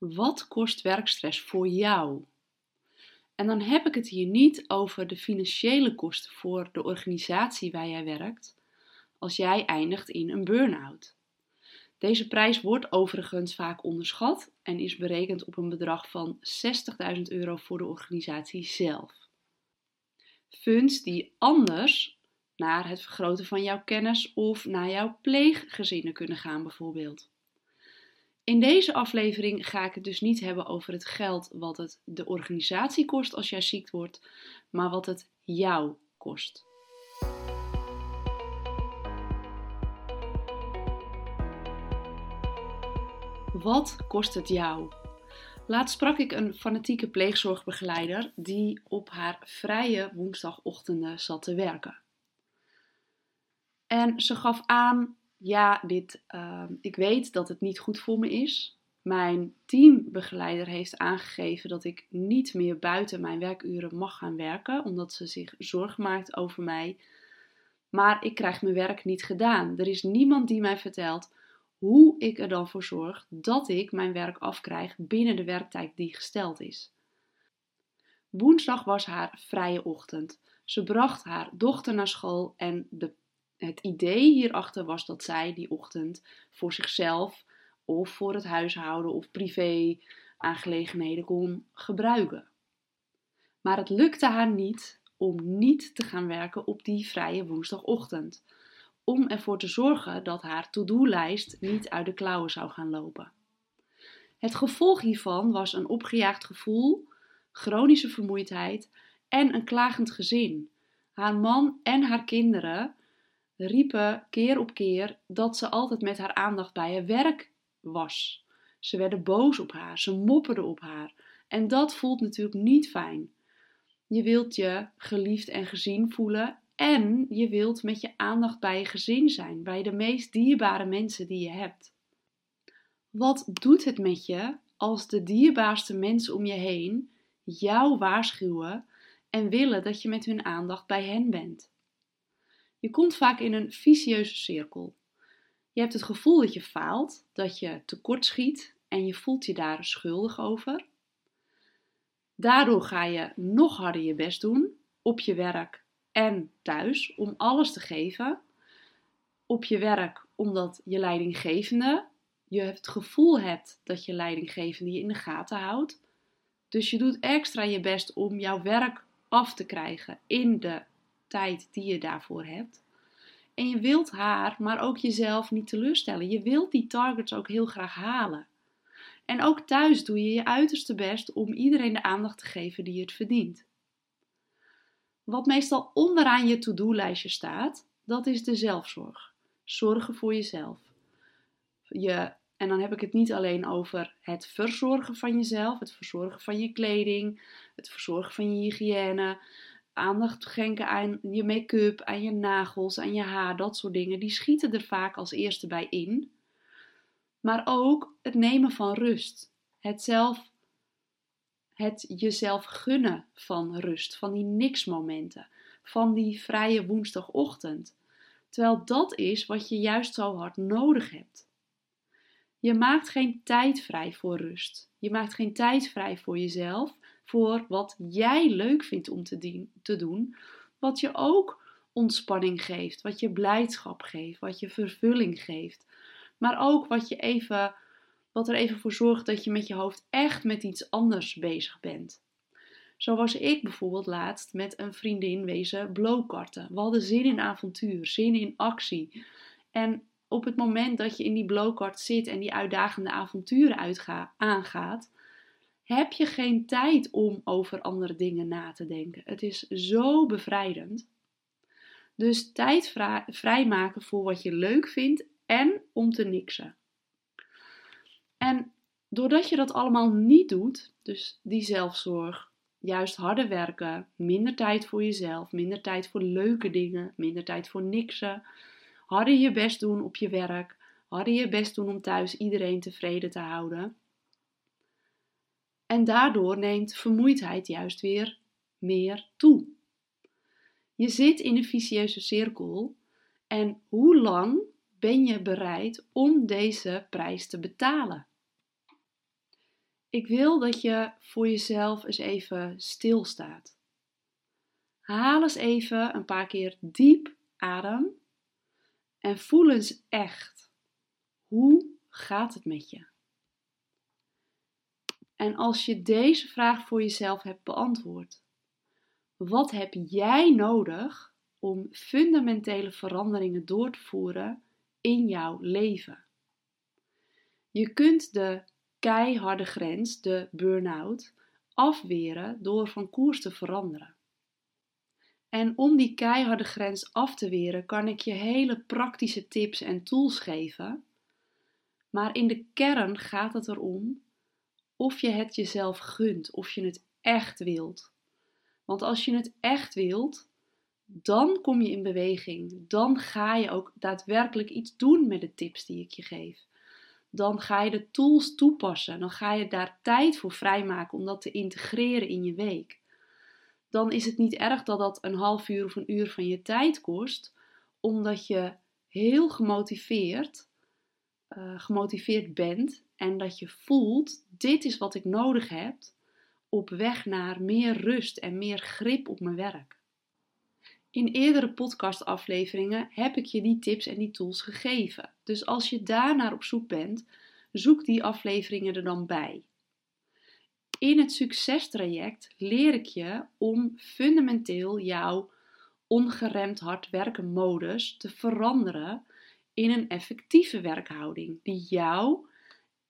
Wat kost werkstress voor jou? En dan heb ik het hier niet over de financiële kosten voor de organisatie waar jij werkt, als jij eindigt in een burn-out. Deze prijs wordt overigens vaak onderschat en is berekend op een bedrag van 60.000 euro voor de organisatie zelf. Funds die anders naar het vergroten van jouw kennis of naar jouw pleeggezinnen kunnen gaan, bijvoorbeeld. In deze aflevering ga ik het dus niet hebben over het geld wat het de organisatie kost als jij ziek wordt, maar wat het jou kost. Wat kost het jou? Laatst sprak ik een fanatieke pleegzorgbegeleider die op haar vrije woensdagochtenden zat te werken. En ze gaf aan ja, dit, ehm, ik weet dat het niet goed voor me is. Mijn teambegeleider heeft aangegeven dat ik niet meer buiten mijn werkuren mag gaan werken, omdat ze zich zorgen maakt over mij. Maar ik krijg mijn werk niet gedaan. Er is niemand die mij vertelt hoe ik er dan voor zorg dat ik mijn werk afkrijg binnen de werktijd die gesteld is. Woensdag was haar vrije ochtend. Ze bracht haar dochter naar school en de het idee hierachter was dat zij die ochtend voor zichzelf of voor het huishouden of privé aangelegenheden kon gebruiken. Maar het lukte haar niet om niet te gaan werken op die vrije woensdagochtend, om ervoor te zorgen dat haar to-do-lijst niet uit de klauwen zou gaan lopen. Het gevolg hiervan was een opgejaagd gevoel, chronische vermoeidheid en een klagend gezin. Haar man en haar kinderen riepen keer op keer dat ze altijd met haar aandacht bij haar werk was. Ze werden boos op haar, ze mopperden op haar. En dat voelt natuurlijk niet fijn. Je wilt je geliefd en gezien voelen en je wilt met je aandacht bij je gezin zijn, bij de meest dierbare mensen die je hebt. Wat doet het met je als de dierbaarste mensen om je heen jou waarschuwen en willen dat je met hun aandacht bij hen bent? Je komt vaak in een vicieuze cirkel. Je hebt het gevoel dat je faalt, dat je tekort schiet en je voelt je daar schuldig over. Daardoor ga je nog harder je best doen op je werk en thuis om alles te geven. Op je werk omdat je leidinggevende je het gevoel hebt dat je leidinggevende je in de gaten houdt. Dus je doet extra je best om jouw werk af te krijgen in de tijd die je daarvoor hebt. En je wilt haar, maar ook jezelf niet teleurstellen. Je wilt die targets ook heel graag halen. En ook thuis doe je je uiterste best om iedereen de aandacht te geven die het verdient. Wat meestal onderaan je to-do-lijstje staat, dat is de zelfzorg. Zorgen voor jezelf. Je, en dan heb ik het niet alleen over het verzorgen van jezelf, het verzorgen van je kleding, het verzorgen van je hygiëne, aandacht schenken aan je make-up, aan je nagels, aan je haar, dat soort dingen, die schieten er vaak als eerste bij in. Maar ook het nemen van rust. Het zelf, het jezelf gunnen van rust, van die niksmomenten, van die vrije woensdagochtend. Terwijl dat is wat je juist zo hard nodig hebt. Je maakt geen tijd vrij voor rust. Je maakt geen tijd vrij voor jezelf voor wat jij leuk vindt om te, te doen, wat je ook ontspanning geeft, wat je blijdschap geeft, wat je vervulling geeft, maar ook wat je even wat er even voor zorgt dat je met je hoofd echt met iets anders bezig bent. Zo was ik bijvoorbeeld laatst met een vriendin wezen blowkarten. We hadden zin in avontuur, zin in actie. En op het moment dat je in die blowkart zit en die uitdagende avonturen aangaat, heb je geen tijd om over andere dingen na te denken. Het is zo bevrijdend. Dus tijd vrijmaken voor wat je leuk vindt en om te niksen. En doordat je dat allemaal niet doet, dus die zelfzorg, juist harder werken, minder tijd voor jezelf, minder tijd voor leuke dingen, minder tijd voor niksen, harder je best doen op je werk, harder je best doen om thuis iedereen tevreden te houden, en daardoor neemt vermoeidheid juist weer meer toe. Je zit in een vicieuze cirkel en hoe lang ben je bereid om deze prijs te betalen? Ik wil dat je voor jezelf eens even stilstaat. Haal eens even een paar keer diep adem en voel eens echt hoe gaat het met je? En als je deze vraag voor jezelf hebt beantwoord, wat heb jij nodig om fundamentele veranderingen door te voeren in jouw leven? Je kunt de keiharde grens, de burn-out, afweren door van koers te veranderen. En om die keiharde grens af te weren, kan ik je hele praktische tips en tools geven. Maar in de kern gaat het erom of je het jezelf gunt, of je het echt wilt. Want als je het echt wilt, dan kom je in beweging. Dan ga je ook daadwerkelijk iets doen met de tips die ik je geef. Dan ga je de tools toepassen. Dan ga je daar tijd voor vrijmaken om dat te integreren in je week. Dan is het niet erg dat dat een half uur of een uur van je tijd kost, omdat je heel gemotiveerd, uh, gemotiveerd bent en dat je voelt: dit is wat ik nodig heb op weg naar meer rust en meer grip op mijn werk. In eerdere podcastafleveringen heb ik je die tips en die tools gegeven. Dus als je daarnaar op zoek bent, zoek die afleveringen er dan bij. In het succestraject leer ik je om fundamenteel jouw ongeremd hard werken modus te veranderen in een effectieve werkhouding die jou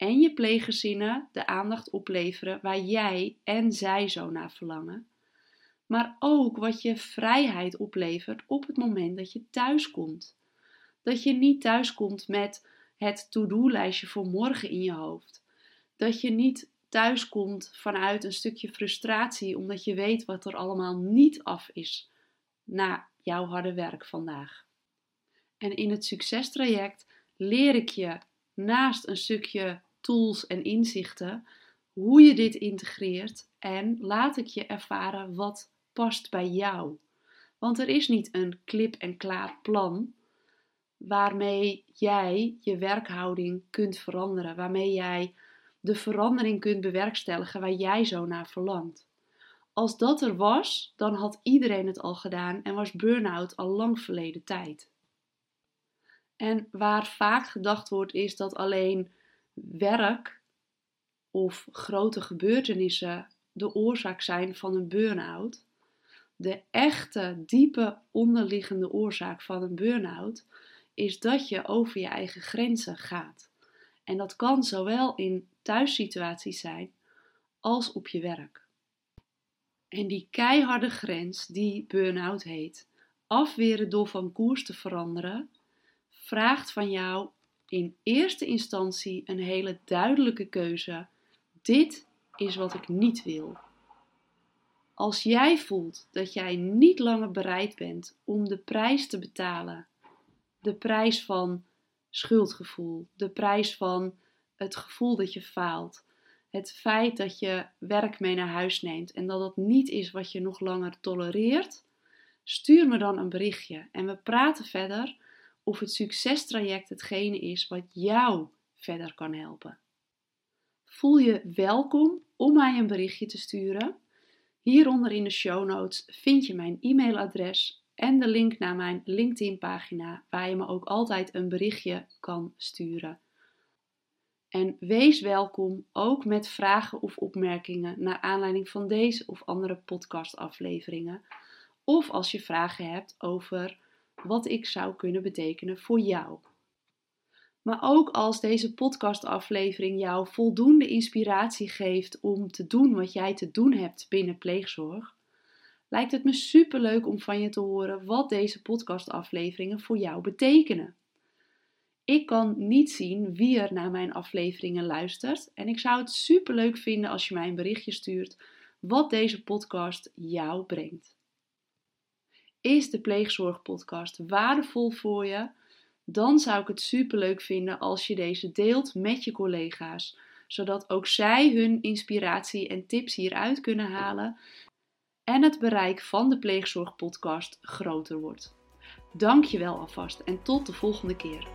en je pleeggezinnen de aandacht opleveren waar jij en zij zo naar verlangen. Maar ook wat je vrijheid oplevert op het moment dat je thuis komt. Dat je niet thuis komt met het to-do-lijstje voor morgen in je hoofd. Dat je niet thuis komt vanuit een stukje frustratie omdat je weet wat er allemaal niet af is na jouw harde werk vandaag. En in het succestraject leer ik je naast een stukje tools en inzichten hoe je dit integreert en laat ik je ervaren wat past bij jou. Want er is niet een klip-en-klaar plan waarmee jij je werkhouding kunt veranderen, waarmee jij de verandering kunt bewerkstelligen waar jij zo naar verlangt. Als dat er was, dan had iedereen het al gedaan en was burn-out al lang verleden tijd. En waar vaak gedacht wordt, is dat alleen werk of grote gebeurtenissen de oorzaak zijn van een burn-out. De echte, diepe onderliggende oorzaak van een burn-out is dat je over je eigen grenzen gaat. En dat kan zowel in thuissituaties zijn als op je werk. En die keiharde grens die burn-out heet, afweren door van koers te veranderen, vraagt van jou in eerste instantie een hele duidelijke keuze. Dit is wat ik niet wil. Als jij voelt dat jij niet langer bereid bent om de prijs te betalen, de prijs van schuldgevoel, de prijs van het gevoel dat je faalt, het feit dat je werk mee naar huis neemt en dat dat niet is wat je nog langer tolereert, stuur me dan een berichtje en we praten verder of het succestraject hetgene is wat jou verder kan helpen. Voel je welkom om mij een berichtje te sturen. Hieronder in de show notes vind je mijn e-mailadres en de link naar mijn LinkedIn-pagina, waar je me ook altijd een berichtje kan sturen. En wees welkom ook met vragen of opmerkingen naar aanleiding van deze of andere podcastafleveringen. Of als je vragen hebt over wat ik zou kunnen betekenen voor jou. Maar ook als deze podcastaflevering jou voldoende inspiratie geeft om te doen wat jij te doen hebt binnen pleegzorg, lijkt het me superleuk om van je te horen wat deze podcastafleveringen voor jou betekenen. Ik kan niet zien wie er naar mijn afleveringen luistert en ik zou het superleuk vinden als je mij een berichtje stuurt wat deze podcast jou brengt. Is de Pleegzorgpodcast waardevol voor je? Dan zou ik het superleuk vinden als je deze deelt met je collega's, zodat ook zij hun inspiratie en tips hieruit kunnen halen en het bereik van de Pleegzorgpodcast groter wordt. Dank je wel alvast en tot de volgende keer.